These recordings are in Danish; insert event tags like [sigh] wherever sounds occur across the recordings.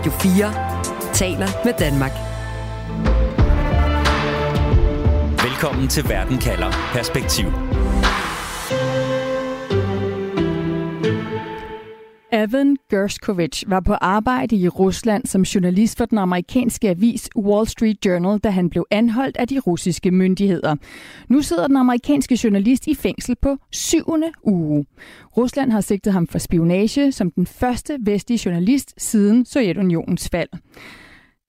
Radio 4 taler med Danmark. Velkommen til Verden kalder Perspektiv. Evan Gershkovich var på arbejde i Rusland som journalist for den amerikanske avis Wall Street Journal, da han blev anholdt af de russiske myndigheder. Nu sidder den amerikanske journalist i fængsel på syvende uge. Rusland har sigtet ham for spionage som den første vestlige journalist siden Sovjetunionens fald.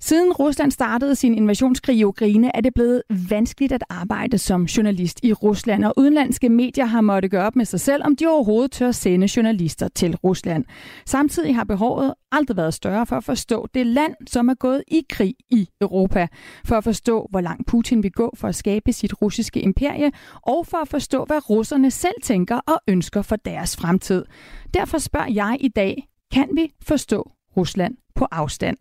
Siden Rusland startede sin invasionskrig i Ukraine, er det blevet vanskeligt at arbejde som journalist i Rusland, og udenlandske medier har måttet gøre op med sig selv, om de overhovedet tør sende journalister til Rusland. Samtidig har behovet aldrig været større for at forstå det land, som er gået i krig i Europa, for at forstå, hvor langt Putin vil gå for at skabe sit russiske imperie, og for at forstå, hvad russerne selv tænker og ønsker for deres fremtid. Derfor spørger jeg i dag, kan vi forstå Rusland på afstand?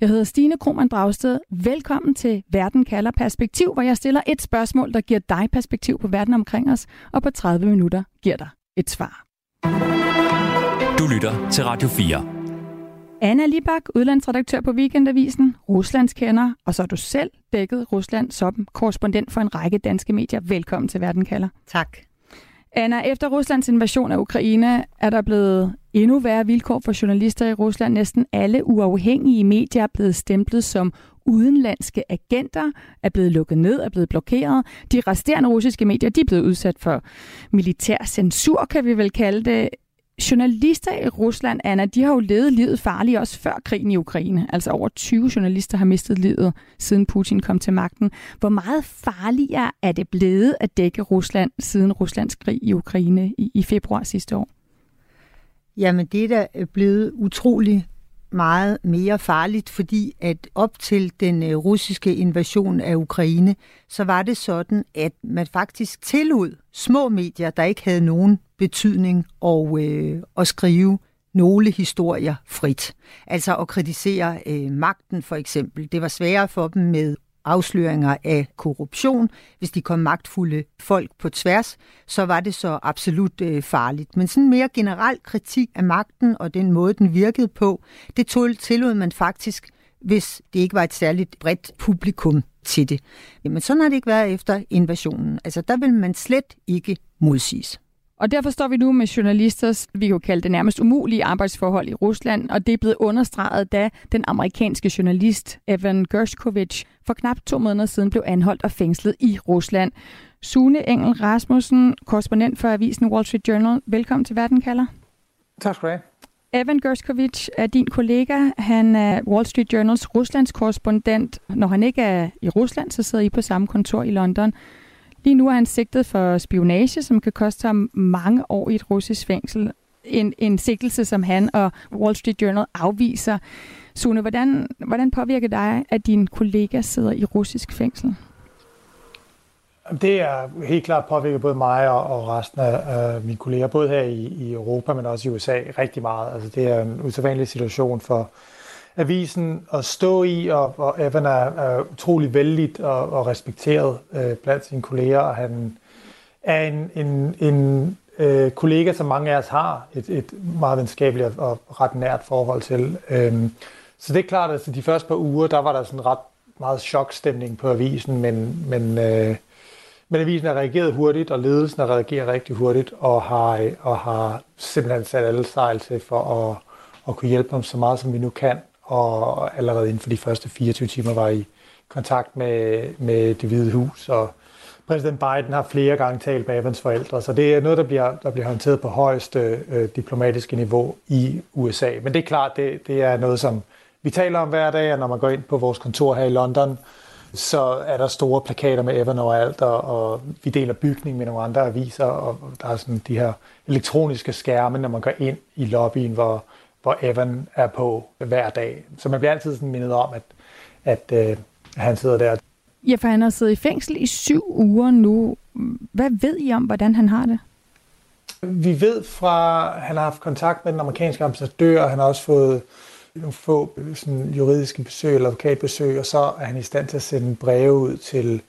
Jeg hedder Stine Krohmann Dragsted. Velkommen til Verden kalder perspektiv, hvor jeg stiller et spørgsmål, der giver dig perspektiv på verden omkring os, og på 30 minutter giver dig et svar. Du lytter til Radio 4. Anna Libak, udlandsredaktør på Weekendavisen, Ruslands kender, og så er du selv dækket Rusland som korrespondent for en række danske medier. Velkommen til Verden kalder. Tak. Anna, efter Ruslands invasion af Ukraine er der blevet endnu værre vilkår for journalister i Rusland. Næsten alle uafhængige medier er blevet stemplet som udenlandske agenter, er blevet lukket ned, er blevet blokeret. De resterende russiske medier de er blevet udsat for militær censur, kan vi vel kalde det. Journalister i Rusland, Anna, de har jo levet livet farligt også før krigen i Ukraine. Altså over 20 journalister har mistet livet, siden Putin kom til magten. Hvor meget farligere er det blevet at dække Rusland siden Ruslands krig i Ukraine i, i februar sidste år? Jamen, det er da øh, blevet utrolig meget mere farligt, fordi at op til den øh, russiske invasion af Ukraine, så var det sådan, at man faktisk tillod små medier, der ikke havde nogen betydning, og, øh, at skrive nogle historier frit. Altså at kritisere øh, magten for eksempel. Det var sværere for dem med afsløringer af korruption. Hvis de kom magtfulde folk på tværs, så var det så absolut øh, farligt. Men sådan mere generel kritik af magten og den måde, den virkede på, det tog, tillod man faktisk, hvis det ikke var et særligt bredt publikum til det. Jamen sådan har det ikke været efter invasionen. Altså der vil man slet ikke modsiges. Og derfor står vi nu med journalisters, vi kan kalde det nærmest umulige arbejdsforhold i Rusland, og det er blevet understreget, da den amerikanske journalist Evan Gershkovich for knap to måneder siden blev anholdt og fængslet i Rusland. Sune Engel Rasmussen, korrespondent for avisen Wall Street Journal. Velkommen til Verden kalder. Tak skal du have. Evan Gershkovich er din kollega. Han er Wall Street Journals Ruslands korrespondent. Når han ikke er i Rusland, så sidder I på samme kontor i London. Lige nu er han sigtet for spionage, som kan koste ham mange år i et russisk fængsel. En, en sigtelse, som han og Wall Street Journal afviser. Sune, hvordan, hvordan påvirker dig, at din kollega sidder i russisk fængsel? Det er helt klart påvirket både mig og, og resten af øh, mine kolleger, både her i, i Europa, men også i USA, rigtig meget. Altså, det er en usædvanlig situation for, avisen at stå i, og, og Evan er, er utrolig vældig og, og respekteret øh, blandt sine kolleger, og han er en, en, en øh, kollega, som mange af os har et, et meget venskabeligt og ret nært forhold til. Øhm, så det er klart, at altså, de første par uger, der var der sådan ret meget chokstemning på avisen, men, men, øh, men avisen har reageret hurtigt, og ledelsen har reageret rigtig hurtigt, og har, øh, og har simpelthen sat alle sejl til for at, at kunne hjælpe dem så meget, som vi nu kan og allerede inden for de første 24 timer var i kontakt med, med det hvide hus, og præsident Biden har flere gange talt med Evans forældre, så det er noget, der bliver, der bliver håndteret på højeste øh, diplomatiske niveau i USA. Men det er klart, det, det er noget, som vi taler om hver dag, og når man går ind på vores kontor her i London, så er der store plakater med Evan overalt, og, og vi deler bygning med nogle andre aviser, og der er sådan de her elektroniske skærme, når man går ind i lobbyen, hvor hvor Evan er på hver dag. Så man bliver altid sådan mindet om, at, at øh, han sidder der. Ja, for han har siddet i fængsel i syv uger nu. Hvad ved I om, hvordan han har det? Vi ved fra, at han har haft kontakt med den amerikanske ambassadør, og han har også fået nogle få sådan, juridiske besøg eller advokatbesøg, og så er han i stand til at sende breve ud til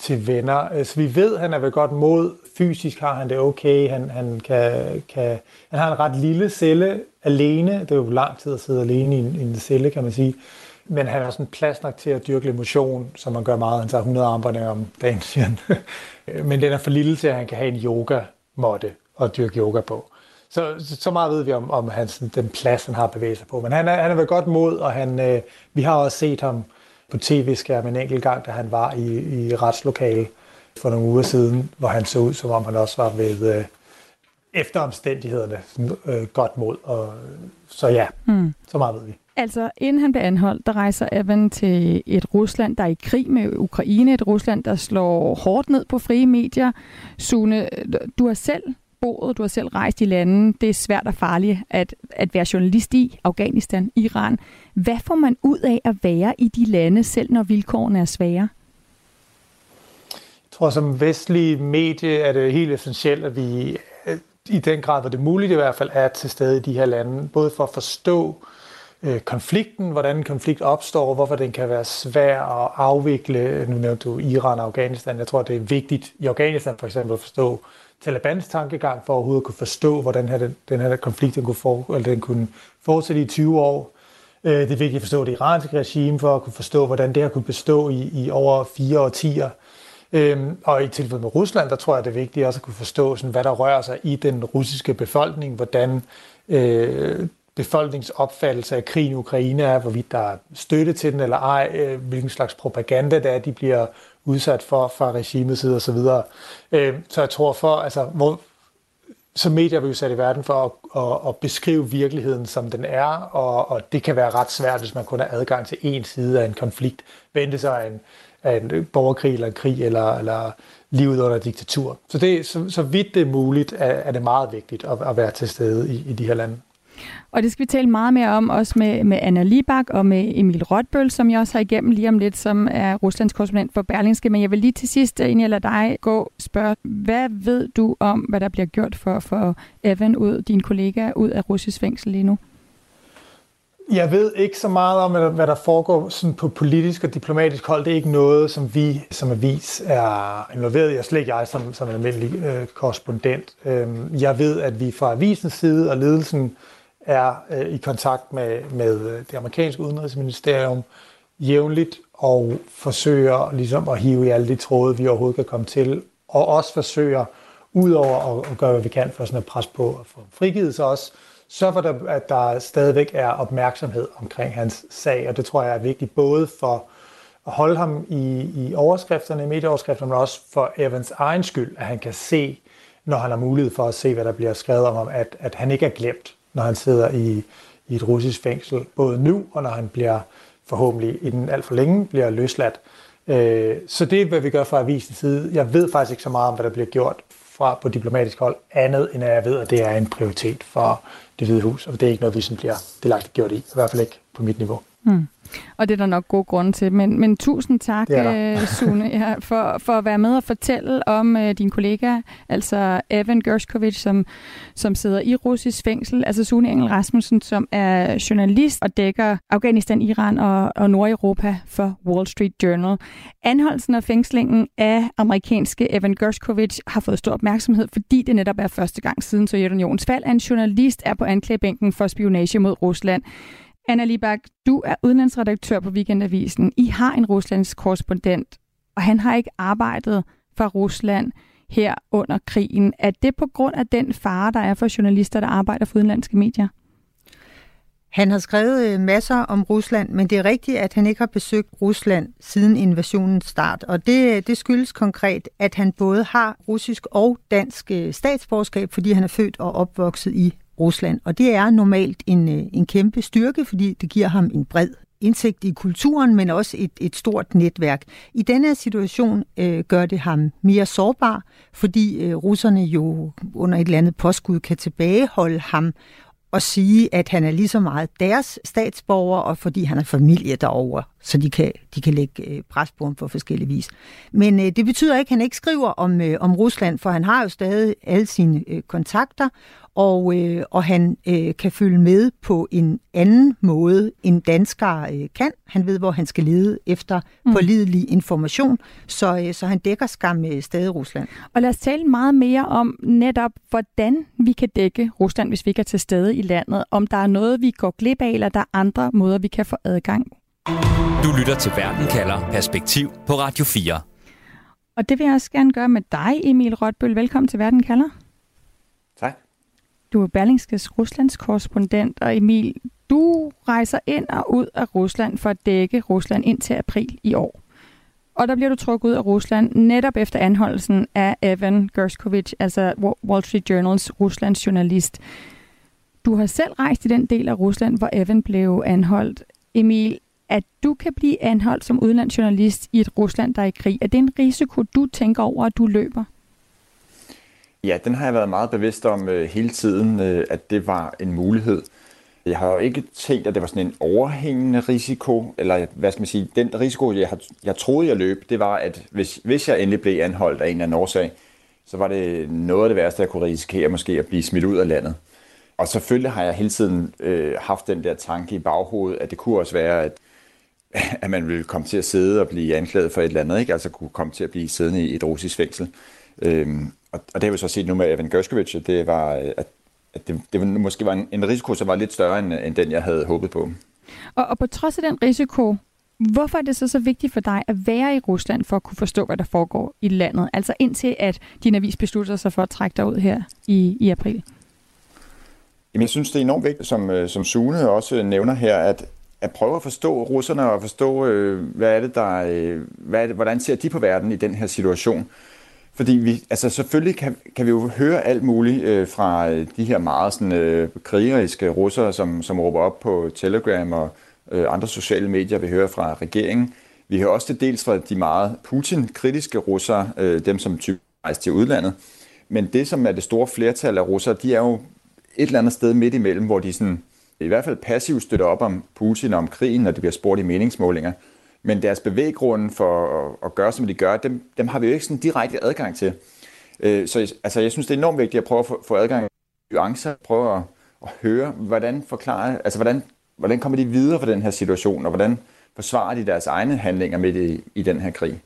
til venner. Så vi ved, at han er vel godt mod. Fysisk har han det okay. Han, han, kan, kan, han har en ret lille celle alene. Det er jo lang tid at sidde alene i en, i en celle, kan man sige. Men han har sådan plads nok til at dyrke motion, som man gør meget. Han tager 100 armbånd om dagen, siger han. [laughs] Men den er for lille til, at han kan have en yoga-måtte og dyrke yoga på. Så, så meget ved vi om, om hans, den plads, han har bevæget sig på. Men han er, han er ved godt mod, og han, øh, vi har også set ham på tv-skærmen en enkelt gang, da han var i, i retslokale for nogle uger siden, hvor han så ud, som om han også var ved øh, efter omstændighederne sådan, øh, godt mod. Og, så ja, mm. så meget ved vi. Altså, inden han blev anholdt, der rejser Evan til et Rusland, der er i krig med Ukraine, et Rusland, der slår hårdt ned på frie medier. Sune, du har selv boet, du har selv rejst i landet. Det er svært og farligt at, at være journalist i Afghanistan, Iran. Hvad får man ud af at være i de lande, selv når vilkårene er svære? Jeg tror, som vestlige medie er det helt essentielt, at vi i den grad, hvor det er muligt i hvert fald, er til stede i de her lande. Både for at forstå øh, konflikten, hvordan en konflikt opstår, hvorfor den kan være svær at afvikle. Nu nævnte du Iran og Afghanistan. Jeg tror, det er vigtigt i Afghanistan for eksempel at forstå Talibans tankegang for overhovedet at kunne forstå, hvordan her, den, den her konflikt den kunne, for, eller den kunne fortsætte i 20 år. Øh, det er vigtigt at forstå det iranske regime for at kunne forstå, hvordan det har kunne bestå i, i over fire årtier. Øhm, og i tilfælde med Rusland, der tror jeg, det er vigtigt også at kunne forstå, sådan, hvad der rører sig i den russiske befolkning, hvordan øh, befolkningsopfattelse af krigen i Ukraine er, hvorvidt der er støtte til den eller ej, øh, hvilken slags propaganda det er, de bliver udsat for fra regimets side osv. Øh, så jeg tror for, altså, hvor, så medier er jo sat i verden for at, at, at beskrive virkeligheden, som den er, og, og det kan være ret svært, hvis man kun har adgang til en side af en konflikt. Vente sig en, af en borgerkrig eller en krig eller, eller livet under diktatur. Så, det, så, så vidt det er muligt, er, er det meget vigtigt at, at være til stede i, i de her lande. Og det skal vi tale meget mere om, også med, med Anna Libak og med Emil Rotbøl, som jeg også har igennem lige om lidt, som er Ruslands korrespondent for Berlingske. Men jeg vil lige til sidst, inden jeg lader dig gå, spørge, hvad ved du om, hvad der bliver gjort for, for Evan ud, din kollega, ud af russisk fængsel lige nu? Jeg ved ikke så meget om, hvad der foregår sådan på politisk og diplomatisk hold. Det er ikke noget, som vi som avis er involveret i, og slet ikke jeg som, som en almindelig øh, korrespondent. Øh, jeg ved, at vi fra avisens side og ledelsen er øh, i kontakt med, med øh, det amerikanske udenrigsministerium jævnligt og forsøger ligesom at hive i alle de tråde, vi overhovedet kan komme til, og også forsøger, udover at, at gøre, hvad vi kan for sådan at presse på at få frigivet sig også, så for, at der stadigvæk er opmærksomhed omkring hans sag, og det tror jeg er vigtigt både for at holde ham i, i overskrifterne, i medieoverskrifterne, men også for Evans egen skyld, at han kan se, når han har mulighed for at se, hvad der bliver skrevet om ham, at, at han ikke er glemt, når han sidder i, i et russisk fængsel, både nu og når han bliver forhåbentlig inden alt for længe bliver løsladt. Øh, så det er, hvad vi gør fra avisens side. Jeg ved faktisk ikke så meget om, hvad der bliver gjort fra på diplomatisk hold, andet end at jeg ved, at det er en prioritet for det hvide hus, og det er ikke noget, vi sådan bliver delagtigt gjort i, i hvert fald ikke på mit niveau. Mm. Og det er der nok god grund til. Men, men tusind tak, uh, Sune, ja, for, for at være med og fortælle om uh, din kollega, altså Evan Gershkovich, som, som sidder i russisk fængsel. Altså Sune Engel Rasmussen, som er journalist og dækker Afghanistan, Iran og, og Nordeuropa for Wall Street Journal. Anholdelsen og fængslingen af amerikanske Evan Gershkovich har fået stor opmærksomhed, fordi det netop er første gang siden Sovjetunionens fald, at en journalist er på anklagebænken for spionage mod Rusland. Anna Libak, du er udenlandsredaktør på Weekendavisen. I har en Ruslands korrespondent, og han har ikke arbejdet for Rusland her under krigen. Er det på grund af den fare, der er for journalister, der arbejder for udenlandske medier? Han har skrevet øh, masser om Rusland, men det er rigtigt, at han ikke har besøgt Rusland siden invasionens start. Og det, øh, det skyldes konkret, at han både har russisk og dansk øh, statsborgerskab, fordi han er født og opvokset i Rusland. Og det er normalt en, øh, en kæmpe styrke, fordi det giver ham en bred indsigt i kulturen, men også et, et stort netværk. I denne situation øh, gør det ham mere sårbar, fordi øh, russerne jo under et eller andet påskud kan tilbageholde ham og sige, at han er lige så meget deres statsborger, og fordi han har familie derovre så de kan, de kan lægge øh, pres på ham på forskellige vis. Men øh, det betyder ikke, at han ikke skriver om, øh, om Rusland, for han har jo stadig alle sine øh, kontakter, og, øh, og han øh, kan følge med på en anden måde, end danskere øh, kan. Han ved, hvor han skal lede efter mm. pålidelig information, så, øh, så han dækker skam øh, stadig Rusland. Og lad os tale meget mere om netop, hvordan vi kan dække Rusland, hvis vi ikke er til stede i landet. Om der er noget, vi går glip af, eller der er andre måder, vi kan få adgang. Du lytter til Verden kalder Perspektiv på Radio 4. Og det vil jeg også gerne gøre med dig, Emil Rotbøl. Velkommen til Verden kalder. Tak. Du er Berlingskes Ruslands korrespondent, og Emil, du rejser ind og ud af Rusland for at dække Rusland indtil april i år. Og der bliver du trukket ud af Rusland netop efter anholdelsen af Evan Gershkovich, altså Wall Street Journals Ruslands journalist. Du har selv rejst i den del af Rusland, hvor Evan blev anholdt. Emil, at du kan blive anholdt som udenlandsjournalist i et Rusland, der er i krig, er det en risiko, du tænker over, at du løber? Ja, den har jeg været meget bevidst om øh, hele tiden, øh, at det var en mulighed. Jeg har jo ikke tænkt, at det var sådan en overhængende risiko, eller hvad skal man sige, den risiko, jeg, har, jeg troede, jeg løb, det var, at hvis, hvis jeg endelig blev anholdt af en eller anden årsag, så var det noget af det værste, jeg kunne risikere måske at blive smidt ud af landet. Og selvfølgelig har jeg hele tiden øh, haft den der tanke i baghovedet, at det kunne også være, at, at man ville komme til at sidde og blive anklaget for et eller andet, ikke? altså kunne komme til at blive siddende i et russisk fængsel. Øhm, og, og det har vi så set nu med Evan Gershkovich, at det var, at, at det, det måske var en, en risiko, som var lidt større end, end den, jeg havde håbet på. Og, og på trods af den risiko, hvorfor er det så så vigtigt for dig at være i Rusland for at kunne forstå, hvad der foregår i landet? Altså indtil at din avis beslutter sig for at trække dig ud her i, i april. Jamen, jeg synes, det er enormt vigtigt, som, øh, som Sune også nævner her, at, at prøve at forstå russerne og forstå, øh, hvad er det, der, øh, hvad er det, hvordan ser de på verden i den her situation. Fordi vi, altså selvfølgelig kan, kan vi jo høre alt muligt øh, fra øh, de her meget sådan, øh, krigeriske russere, som, som råber op på Telegram og øh, andre sociale medier. Vi hører fra regeringen. Vi hører også til dels fra de meget Putin-kritiske russere, øh, dem som typisk rejser til udlandet. Men det, som er det store flertal af russere, de er jo et eller andet sted midt imellem, hvor de sådan, i hvert fald passivt støtter op om Putin og om krigen, når det bliver spurgt i meningsmålinger. Men deres bevæggrunde for at, at gøre, som de gør, dem, dem har vi jo ikke sådan direkte adgang til. Øh, så altså, jeg synes, det er enormt vigtigt at prøve at få, få adgang til nuancer, prøve at, at høre, hvordan forklare, altså hvordan, hvordan kommer de videre fra den her situation, og hvordan forsvarer de deres egne handlinger midt i, i den her krig.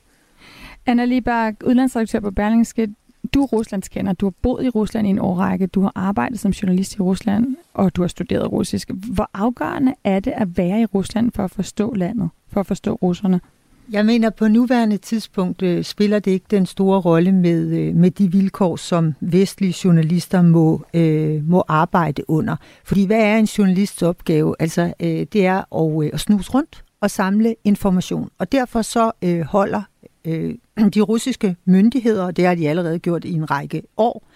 Anna Lieberg, udlandsredaktør på Berlingske. Du er Ruslandskender, du har boet i Rusland i en årrække, du har arbejdet som journalist i Rusland, og du har studeret russisk. Hvor afgørende er det at være i Rusland for at forstå landet, for at forstå russerne? Jeg mener, på nuværende tidspunkt øh, spiller det ikke den store rolle med, øh, med de vilkår, som vestlige journalister må, øh, må arbejde under. Fordi hvad er en journalists opgave? Altså, øh, det er at, øh, at snuse rundt og samle information. Og derfor så øh, holder øh, [clears throat] de russiske myndigheder, og det har de allerede gjort i en række år,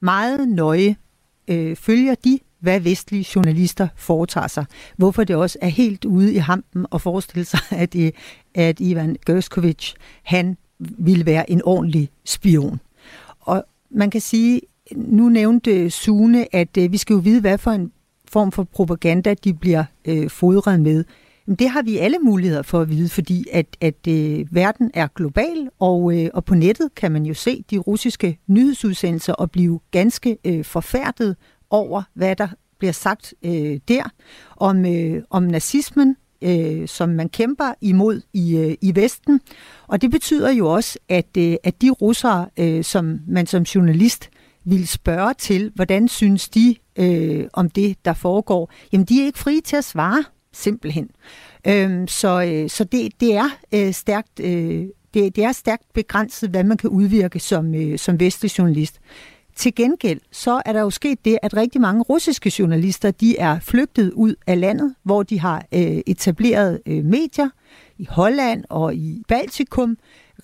meget nøje øh, følger de, hvad vestlige journalister foretager sig. Hvorfor det også er helt ude i hampen at forestille sig, at, øh, at Ivan Gerskovich, han ville være en ordentlig spion. Og man kan sige, nu nævnte Sune, at øh, vi skal jo vide, hvad for en form for propaganda de bliver øh, fodret med. Det har vi alle muligheder for at vide, fordi at, at øh, verden er global, og, øh, og på nettet kan man jo se de russiske nyhedsudsendelser og blive ganske øh, forfærdet over, hvad der bliver sagt øh, der om, øh, om nazismen, øh, som man kæmper imod i, øh, i Vesten. Og det betyder jo også, at, øh, at de russere, øh, som man som journalist vil spørge til, hvordan synes de øh, om det, der foregår, jamen de er ikke frie til at svare simpelthen. Øhm, så øh, så det, det er øh, stærkt øh, det, det er stærkt begrænset, hvad man kan udvirke som, øh, som vestlig journalist. Til gengæld så er der jo sket det, at rigtig mange russiske journalister de er flygtet ud af landet, hvor de har øh, etableret øh, medier i Holland og i Baltikum,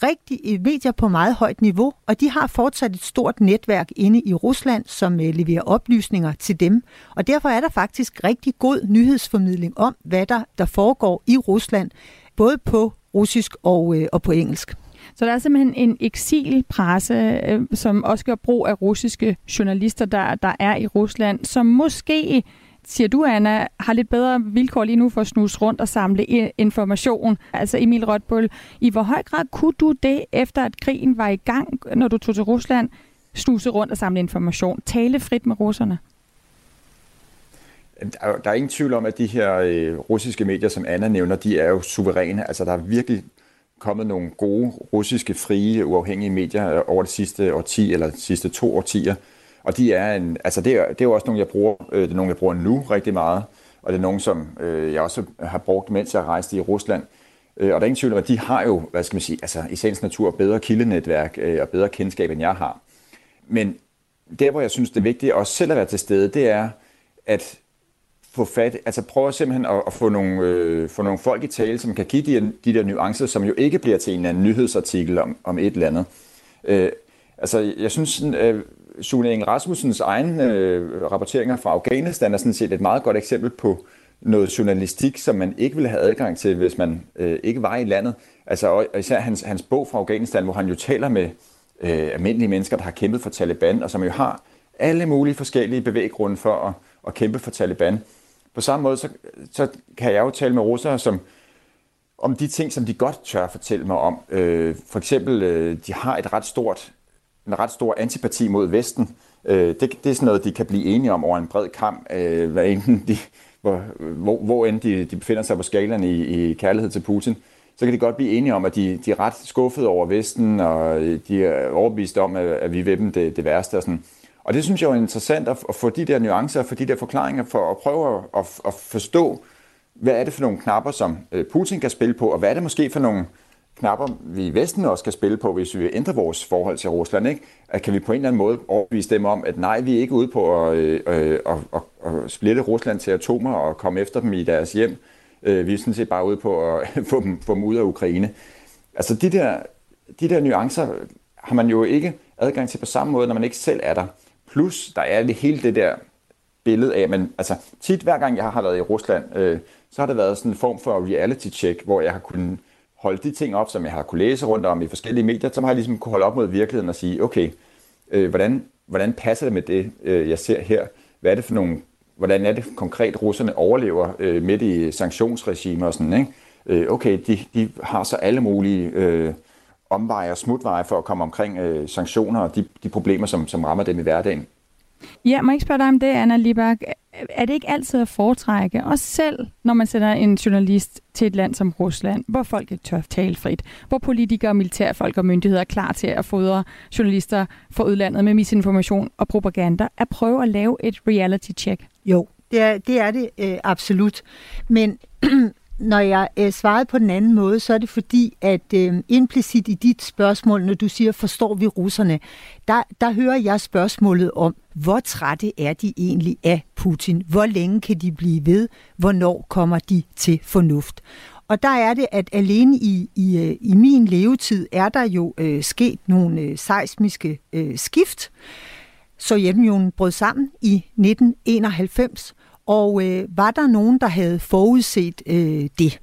rigtig medier på meget højt niveau, og de har fortsat et stort netværk inde i Rusland, som øh, leverer oplysninger til dem. Og derfor er der faktisk rigtig god nyhedsformidling om, hvad der, der foregår i Rusland, både på russisk og, øh, og på engelsk. Så der er simpelthen en eksilpresse, øh, som også gør brug af russiske journalister, der, der er i Rusland, som måske siger du, Anna, har lidt bedre vilkår lige nu for at snuse rundt og samle information. Altså Emil Rødbøl, i hvor høj grad kunne du det, efter at krigen var i gang, når du tog til Rusland, snuse rundt og samle information, tale frit med russerne? Der er ingen tvivl om, at de her øh, russiske medier, som Anna nævner, de er jo suveræne. Altså, der er virkelig kommet nogle gode russiske, frie, uafhængige medier øh, over de sidste årti, eller de sidste to årtier. Og de er en, altså det er, det er jo også nogle, jeg bruger, øh, det er nogle, jeg bruger nu rigtig meget, og det er nogle, som øh, jeg også har brugt, mens jeg rejste i Rusland. Øh, og der er ingen tvivl om, at de har jo, hvad skal man sige, altså i sagens natur bedre kildenetværk øh, og bedre kendskab, end jeg har. Men der, hvor jeg synes, det er vigtigt også selv at være til stede, det er at få fat, altså prøve simpelthen at, at få, nogle, øh, få nogle folk i tale, som kan give de, de der nuancer, som jo ikke bliver til en eller anden nyhedsartikel om, om et eller andet. Øh, altså, jeg synes, øh, Sune Inge Rasmussens egen øh, rapporteringer fra Afghanistan er sådan set et meget godt eksempel på noget journalistik, som man ikke ville have adgang til, hvis man øh, ikke var i landet. Altså og især hans, hans bog fra Afghanistan, hvor han jo taler med øh, almindelige mennesker, der har kæmpet for Taliban, og som jo har alle mulige forskellige bevæggrunde for at, at kæmpe for Taliban. På samme måde, så, så kan jeg jo tale med russere, som om de ting, som de godt tør fortælle mig om. Øh, for eksempel, øh, de har et ret stort, en ret stor antipati mod Vesten. Øh, det, det er sådan noget, de kan blive enige om over en bred kamp, øh, hvad enten de, hvor, hvor, hvor end de, de befinder sig på skalaen i, i kærlighed til Putin. Så kan de godt blive enige om, at de, de er ret skuffede over Vesten, og de er overbevist om, at, at vi ved dem det, det værste. Og sådan. Og det synes jeg er interessant at, at få de der nuancer, få de der forklaringer, for at prøve at, at, at forstå, hvad er det for nogle knapper, som øh, Putin kan spille på, og hvad er det måske for nogle knapper, vi i Vesten også skal spille på, hvis vi ændrer vores forhold til Rusland. Ikke? At kan vi på en eller anden måde overbevise dem om, at nej, vi er ikke ude på at, øh, øh, at, at, at splitte Rusland til atomer og komme efter dem i deres hjem. Øh, vi er sådan set bare ude på at [laughs] få dem, få dem ud af Ukraine. Altså de der, de der nuancer har man jo ikke adgang til på samme måde, når man ikke selv er der. Plus, der er det hele det der billede af, men altså tit hver gang jeg har været i Rusland, øh, så har det været sådan en form for reality check, hvor jeg har kunnet holde de ting op, som jeg har kunne læse rundt om i forskellige medier, så har jeg ligesom kunne holde op mod virkeligheden og sige, okay, øh, hvordan, hvordan passer det med det, øh, jeg ser her? Hvad er det for nogle, hvordan er det konkret, russerne overlever øh, midt i sanktionsregimer og sådan, ikke? Øh, okay, de, de har så alle mulige øh, omveje og smutveje for at komme omkring øh, sanktioner og de, de problemer, som, som rammer dem i hverdagen. Ja, må jeg ikke spørge dig om det, Anna Libak? Er det ikke altid at foretrække, også selv når man sender en journalist til et land som Rusland, hvor folk ikke tør tale frit, hvor politikere, militærfolk og myndigheder er klar til at fodre journalister fra udlandet med misinformation og propaganda, at prøve at lave et reality check? Jo, det er det, er det øh, absolut. Men [clears throat] når jeg øh, svarede på den anden måde, så er det fordi, at øh, implicit i dit spørgsmål, når du siger, forstår vi russerne, der, der hører jeg spørgsmålet om, hvor trætte er de egentlig af Putin? Hvor længe kan de blive ved? Hvornår kommer de til fornuft? Og der er det, at alene i, i, øh, i min levetid er der jo øh, sket nogle øh, seismiske øh, skift. Sovjetunionen brød sammen i 1991, og øh, var der nogen, der havde forudset øh, det?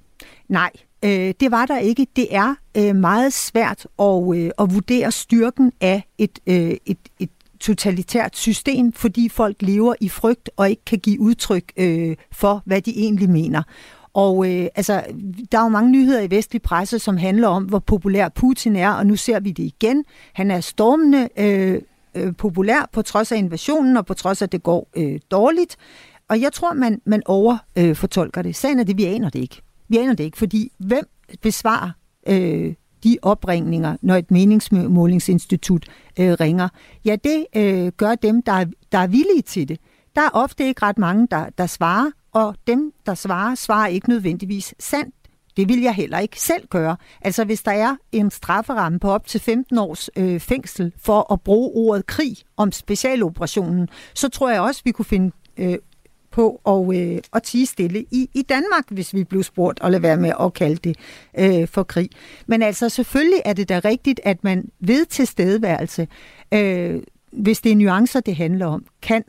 Nej, øh, det var der ikke. Det er øh, meget svært at, øh, at vurdere styrken af et, øh, et, et totalitært system, fordi folk lever i frygt og ikke kan give udtryk øh, for, hvad de egentlig mener. Og øh, altså, der er jo mange nyheder i vestlig presse, som handler om, hvor populær Putin er, og nu ser vi det igen. Han er stormende øh, øh, populær på trods af invasionen, og på trods af, at det går øh, dårligt. Og jeg tror, man, man overfortolker øh, det. Sagen er det, vi aner det ikke. Vi aner det ikke, fordi hvem besvarer øh, de opringninger, når et meningsmålingsinstitut øh, ringer? Ja, det øh, gør dem, der er, der er villige til det. Der er ofte ikke ret mange, der, der svarer, og dem, der svarer, svarer ikke nødvendigvis sandt. Det vil jeg heller ikke selv gøre. Altså hvis der er en strafferamme på op til 15 års øh, fængsel for at bruge ordet krig om specialoperationen, så tror jeg også, vi kunne finde øh, på at, øh, at tige stille i, i Danmark, hvis vi blev spurgt og lade være med at kalde det øh, for krig. Men altså selvfølgelig er det da rigtigt, at man ved tilstedeværelse, øh, hvis det er nuancer, det handler om, kan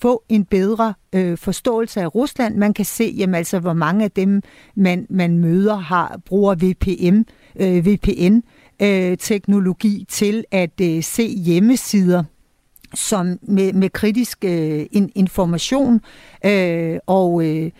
få en bedre øh, forståelse af Rusland. Man kan se, jamen, altså, hvor mange af dem, man, man møder, har bruger VPN, øh, VPN øh, teknologi til at øh, se hjemmesider som med, med kritisk øh, in, information, øh, og øh,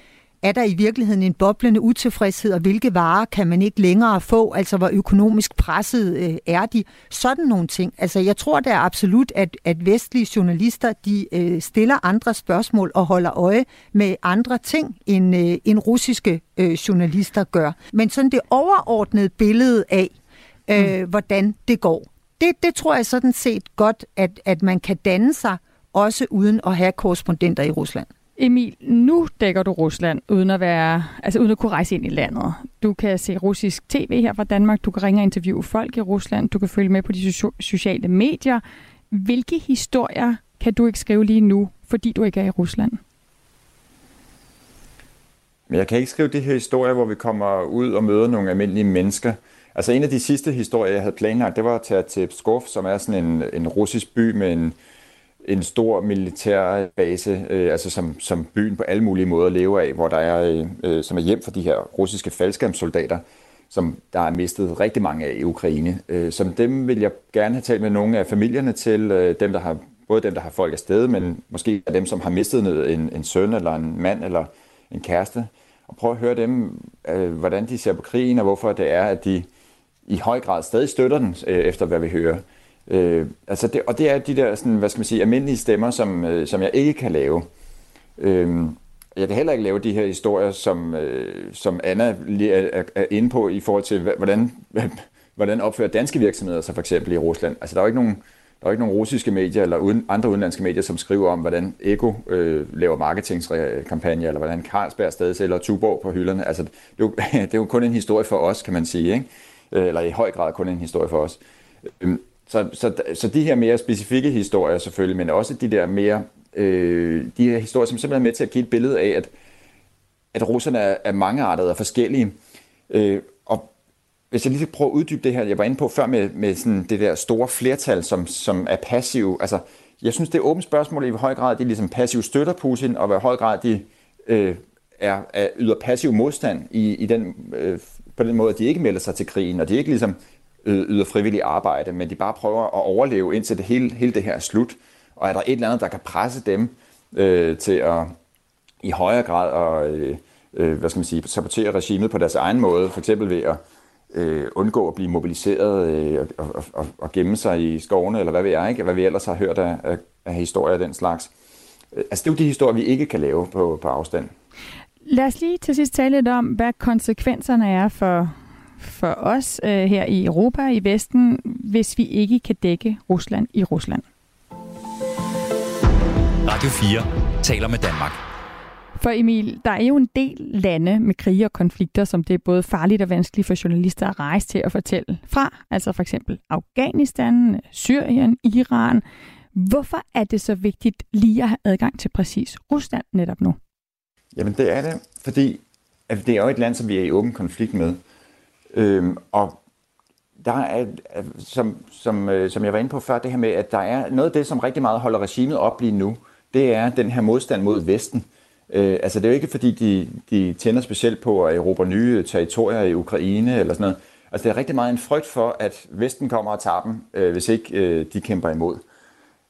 er der i virkeligheden en boblende utilfredshed, og hvilke varer kan man ikke længere få, altså hvor økonomisk presset øh, er de, sådan nogle ting. Altså jeg tror da absolut, at, at vestlige journalister, de øh, stiller andre spørgsmål og holder øje med andre ting, end, øh, end russiske øh, journalister gør. Men sådan det overordnede billede af, øh, mm. hvordan det går, det, det tror jeg sådan set godt, at, at man kan danne sig, også uden at have korrespondenter i Rusland. Emil, nu dækker du Rusland, uden at, være, altså uden at kunne rejse ind i landet. Du kan se russisk tv her fra Danmark, du kan ringe og interviewe folk i Rusland, du kan følge med på de sociale medier. Hvilke historier kan du ikke skrive lige nu, fordi du ikke er i Rusland? Men jeg kan ikke skrive de her historier, hvor vi kommer ud og møder nogle almindelige mennesker. Altså en af de sidste historier, jeg havde planlagt, det var at tage til Pskov, som er sådan en, en russisk by med en, en stor militær base, øh, altså som, som byen på alle mulige måder lever af, hvor der er, øh, som er hjem for de her russiske faldskærmssoldater, som der er mistet rigtig mange af i Ukraine. Øh, som dem vil jeg gerne have talt med nogle af familierne til, øh, dem der har, både dem, der har folk afsted, men måske dem, som har mistet en, en søn eller en mand eller en kæreste, og prøve at høre dem, øh, hvordan de ser på krigen, og hvorfor det er, at de i høj grad stadig støtter den, øh, efter hvad vi hører. Øh, altså det, og det er de der sådan, hvad skal man sige, almindelige stemmer, som, øh, som jeg ikke kan lave. Øh, jeg kan heller ikke lave de her historier, som, øh, som Anna lige er, er inde på i forhold til, hvordan, [laughs] hvordan opfører danske virksomheder sig for eksempel i Rusland. Altså der er jo ikke nogen, der er ikke nogen russiske medier eller uden, andre udenlandske medier, som skriver om, hvordan Eko øh, laver marketingkampagner, eller hvordan Carlsberg stadig sælger Tuborg på hylderne. Altså, det, er jo, [laughs] det er jo kun en historie for os, kan man sige. Ikke? Øh, eller i høj grad kun en historie for os. Øhm, så, så, så de her mere specifikke historier selvfølgelig, men også de der mere, øh, de her historier, som simpelthen er med til at give et billede af, at, at russerne er, er mangeartede og forskellige. Øh, og hvis jeg lige skal prøve at uddybe det her, jeg var inde på før med, med sådan det der store flertal, som, som er passive. Altså, jeg synes, det er åbent spørgsmål i hvor høj grad de ligesom passivt støtter Putin, og hvor høj grad de øh, er, er yder passiv modstand i, i den øh, på den måde, at de ikke melder sig til krigen, og de ikke ligesom øh, yder frivillig arbejde, men de bare prøver at overleve indtil det hele, hele det her er slut. Og er der et eller andet, der kan presse dem øh, til at i højere grad at øh, øh, hvad skal man sige, sabotere regimet på deres egen måde, for eksempel ved at øh, undgå at blive mobiliseret øh, og, og, og gemme sig i skovene, eller hvad ved jeg ikke, hvad vi ellers har hørt af, af, af historier af den slags. Øh, altså det er jo de historier, vi ikke kan lave på, på afstand. Lad os lige til sidst tale lidt om, hvad konsekvenserne er for, for os øh, her i Europa, i Vesten, hvis vi ikke kan dække Rusland i Rusland. Radio 4 taler med Danmark. For Emil, der er jo en del lande med krige og konflikter, som det er både farligt og vanskeligt for journalister at rejse til at fortælle fra. Altså for eksempel Afghanistan, Syrien, Iran. Hvorfor er det så vigtigt lige at have adgang til præcis Rusland netop nu? Jamen det er det, fordi at det er jo et land, som vi er i åben konflikt med. Øhm, og der er, som, som, øh, som jeg var inde på før, det her med, at der er noget af det, som rigtig meget holder regimet op lige nu, det er den her modstand mod Vesten. Øh, altså det er jo ikke, fordi de, de tænder specielt på at erobre nye territorier i Ukraine eller sådan noget. Altså det er rigtig meget en frygt for, at Vesten kommer og tager dem, øh, hvis ikke øh, de kæmper imod.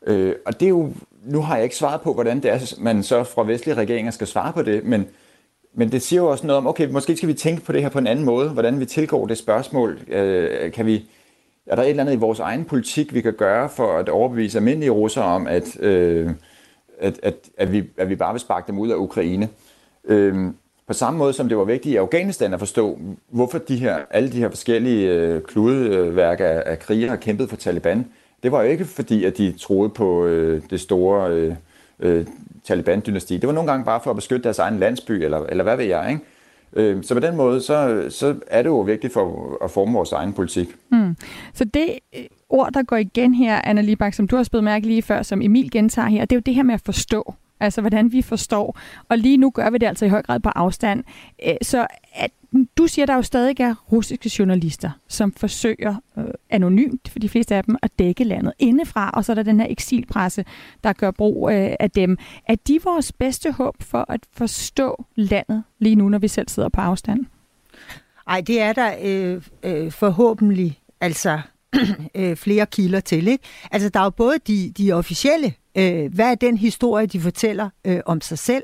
Øh, og det er jo nu har jeg ikke svaret på, hvordan det er, man så fra vestlige regeringer skal svare på det, men, men det siger jo også noget om, okay, måske skal vi tænke på det her på en anden måde, hvordan vi tilgår det spørgsmål. Øh, kan vi, er der et eller andet i vores egen politik, vi kan gøre for at overbevise almindelige russere om, at, øh, at, at, at, vi, at vi bare vil sparke dem ud af Ukraine? Øh, på samme måde som det var vigtigt i Afghanistan at forstå, hvorfor de her, alle de her forskellige øh, kludeværk af, af krigere har kæmpet for Taliban, det var jo ikke fordi, at de troede på øh, det store øh, øh, Taliban-dynasti. Det var nogle gange bare for at beskytte deres egen landsby, eller, eller hvad ved jeg, ikke? Øh, så på den måde, så, så er det jo vigtigt for at forme vores egen politik. Mm. Så det øh, ord, der går igen her, Anna Libak, som du har spillet mærke lige før, som Emil gentager her, det er jo det her med at forstå. Altså, hvordan vi forstår. Og lige nu gør vi det altså i høj grad på afstand. Så at, du siger, at der jo stadig er russiske journalister, som forsøger øh, anonymt, for de fleste af dem, at dække landet indefra, og så er der den her eksilpresse, der gør brug øh, af dem. Er de vores bedste håb for at forstå landet lige nu, når vi selv sidder på afstand? Ej, det er der øh, øh, forhåbentlig. Altså, [clears throat] øh, flere kilder til. Ikke? Altså, der er jo både de, de officielle, øh, hvad er den historie, de fortæller øh, om sig selv,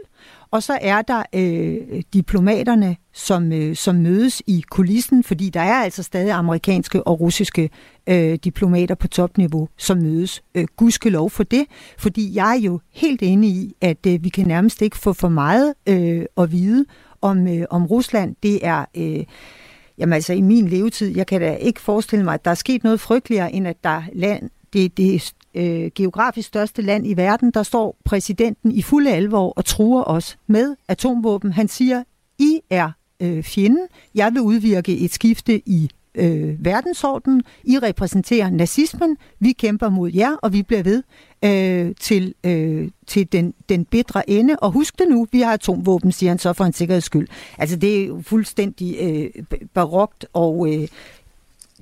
og så er der øh, diplomaterne, som, øh, som mødes i kulissen, fordi der er altså stadig amerikanske og russiske øh, diplomater på topniveau, som mødes. Øh, lov for det, fordi jeg er jo helt enig i, at øh, vi kan nærmest ikke få for meget øh, at vide om, øh, om Rusland. Det er... Øh, Jamen altså i min levetid, jeg kan da ikke forestille mig, at der er sket noget frygteligere, end at der land, det, det øh, geografisk største land i verden, der står præsidenten i fulde alvor og truer os med atomvåben. Han siger, I er øh, fjenden. Jeg vil udvirke et skifte i øh, verdensordenen. I repræsenterer nazismen. Vi kæmper mod jer, og vi bliver ved øh, til, øh, til den, den bedre ende. Og husk det nu, vi har atomvåben, siger han så for en sikkerheds skyld. Altså det er jo fuldstændig øh, barokt, og øh,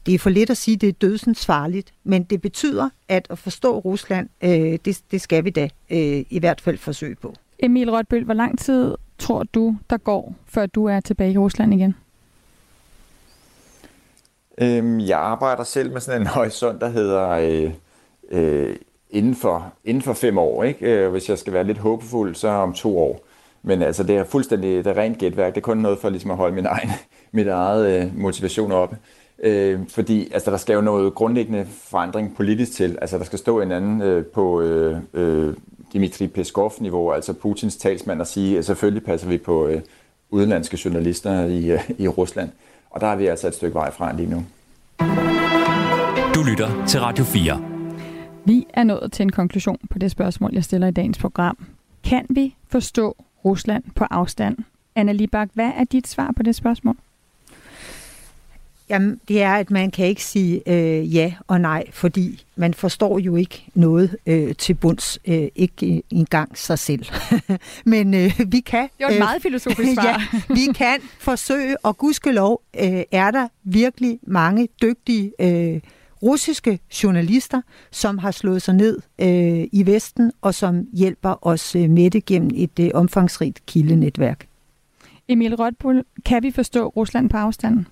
det er for lidt at sige, at det er dødsens farligt, men det betyder, at at forstå Rusland, øh, det, det skal vi da øh, i hvert fald forsøge på. Emil Rødbøl, hvor lang tid tror du, der går, før du er tilbage i Rusland igen? Øhm, jeg arbejder selv med sådan en [laughs] horisont, der hedder øh, øh, inden, for, inden for fem år. Ikke? Øh, hvis jeg skal være lidt håbefuld, så om to år. Men altså, det er fuldstændig det er rent gætværk. Det er kun noget for ligesom at holde min egen, [laughs] mit eget øh, motivation oppe. Øh, fordi altså, der skal jo noget grundlæggende forandring politisk til. Altså, der skal stå en anden øh, på øh, øh, Dmitri Peskov-niveau, altså Putins talsmand, og sige, at selvfølgelig passer vi på øh, udenlandske journalister i, øh, i Rusland. Og der er vi altså et stykke vej fra lige nu. Du lytter til Radio 4. Vi er nået til en konklusion på det spørgsmål, jeg stiller i dagens program. Kan vi forstå Rusland på afstand? Anna Libak, hvad er dit svar på det spørgsmål? Jamen, det er, at man kan ikke sige øh, ja og nej, fordi man forstår jo ikke noget øh, til bunds, øh, ikke engang sig selv. [laughs] Men øh, vi kan... Det var et øh, meget filosofisk [laughs] svar. ja, vi kan forsøge, og gudskelov øh, er der virkelig mange dygtige øh, russiske journalister, som har slået sig ned øh, i Vesten, og som hjælper os øh, med det gennem et øh, omfangsrigt kildenetværk. Emil Rødbull, kan vi forstå Rusland på afstanden?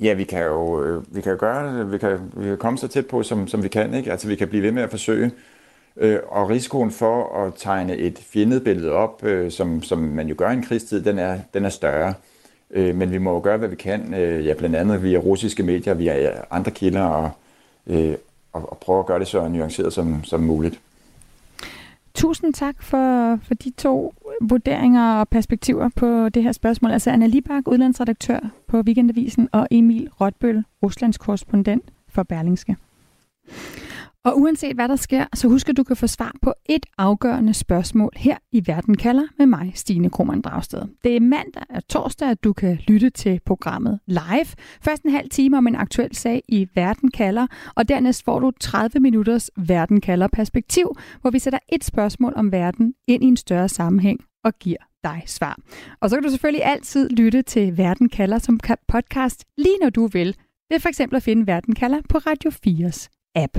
Ja, vi kan jo, øh, vi kan jo gøre det. Vi kan, vi kan komme så tæt på, som, som vi kan. Ikke? Altså, vi kan blive ved med at forsøge. Øh, og risikoen for at tegne et fjendebillede op, øh, som, som man jo gør i en krigstid, den er, den er større. Øh, men vi må jo gøre, hvad vi kan, øh, ja, blandt andet via russiske medier, via andre kilder, og, øh, og, og prøve at gøre det så nuanceret som, som muligt. Tusind tak for, for de to vurderinger og perspektiver på det her spørgsmål. Altså Anna Libak, udlandsredaktør på Weekendavisen, og Emil Rotbøl, Ruslands korrespondent for Berlingske. Og uanset hvad der sker, så husk at du kan få svar på et afgørende spørgsmål her i Verden kalder med mig, Stine Krohmann Dragsted. Det er mandag og torsdag, at du kan lytte til programmet live. Først en halv time om en aktuel sag i Verden kalder, og dernæst får du 30 minutters Verden kalder perspektiv, hvor vi sætter et spørgsmål om verden ind i en større sammenhæng og giver dig svar. Og så kan du selvfølgelig altid lytte til Verden kalder som podcast lige når du vil, ved for eksempel at finde Verden kalder på Radio 4's app.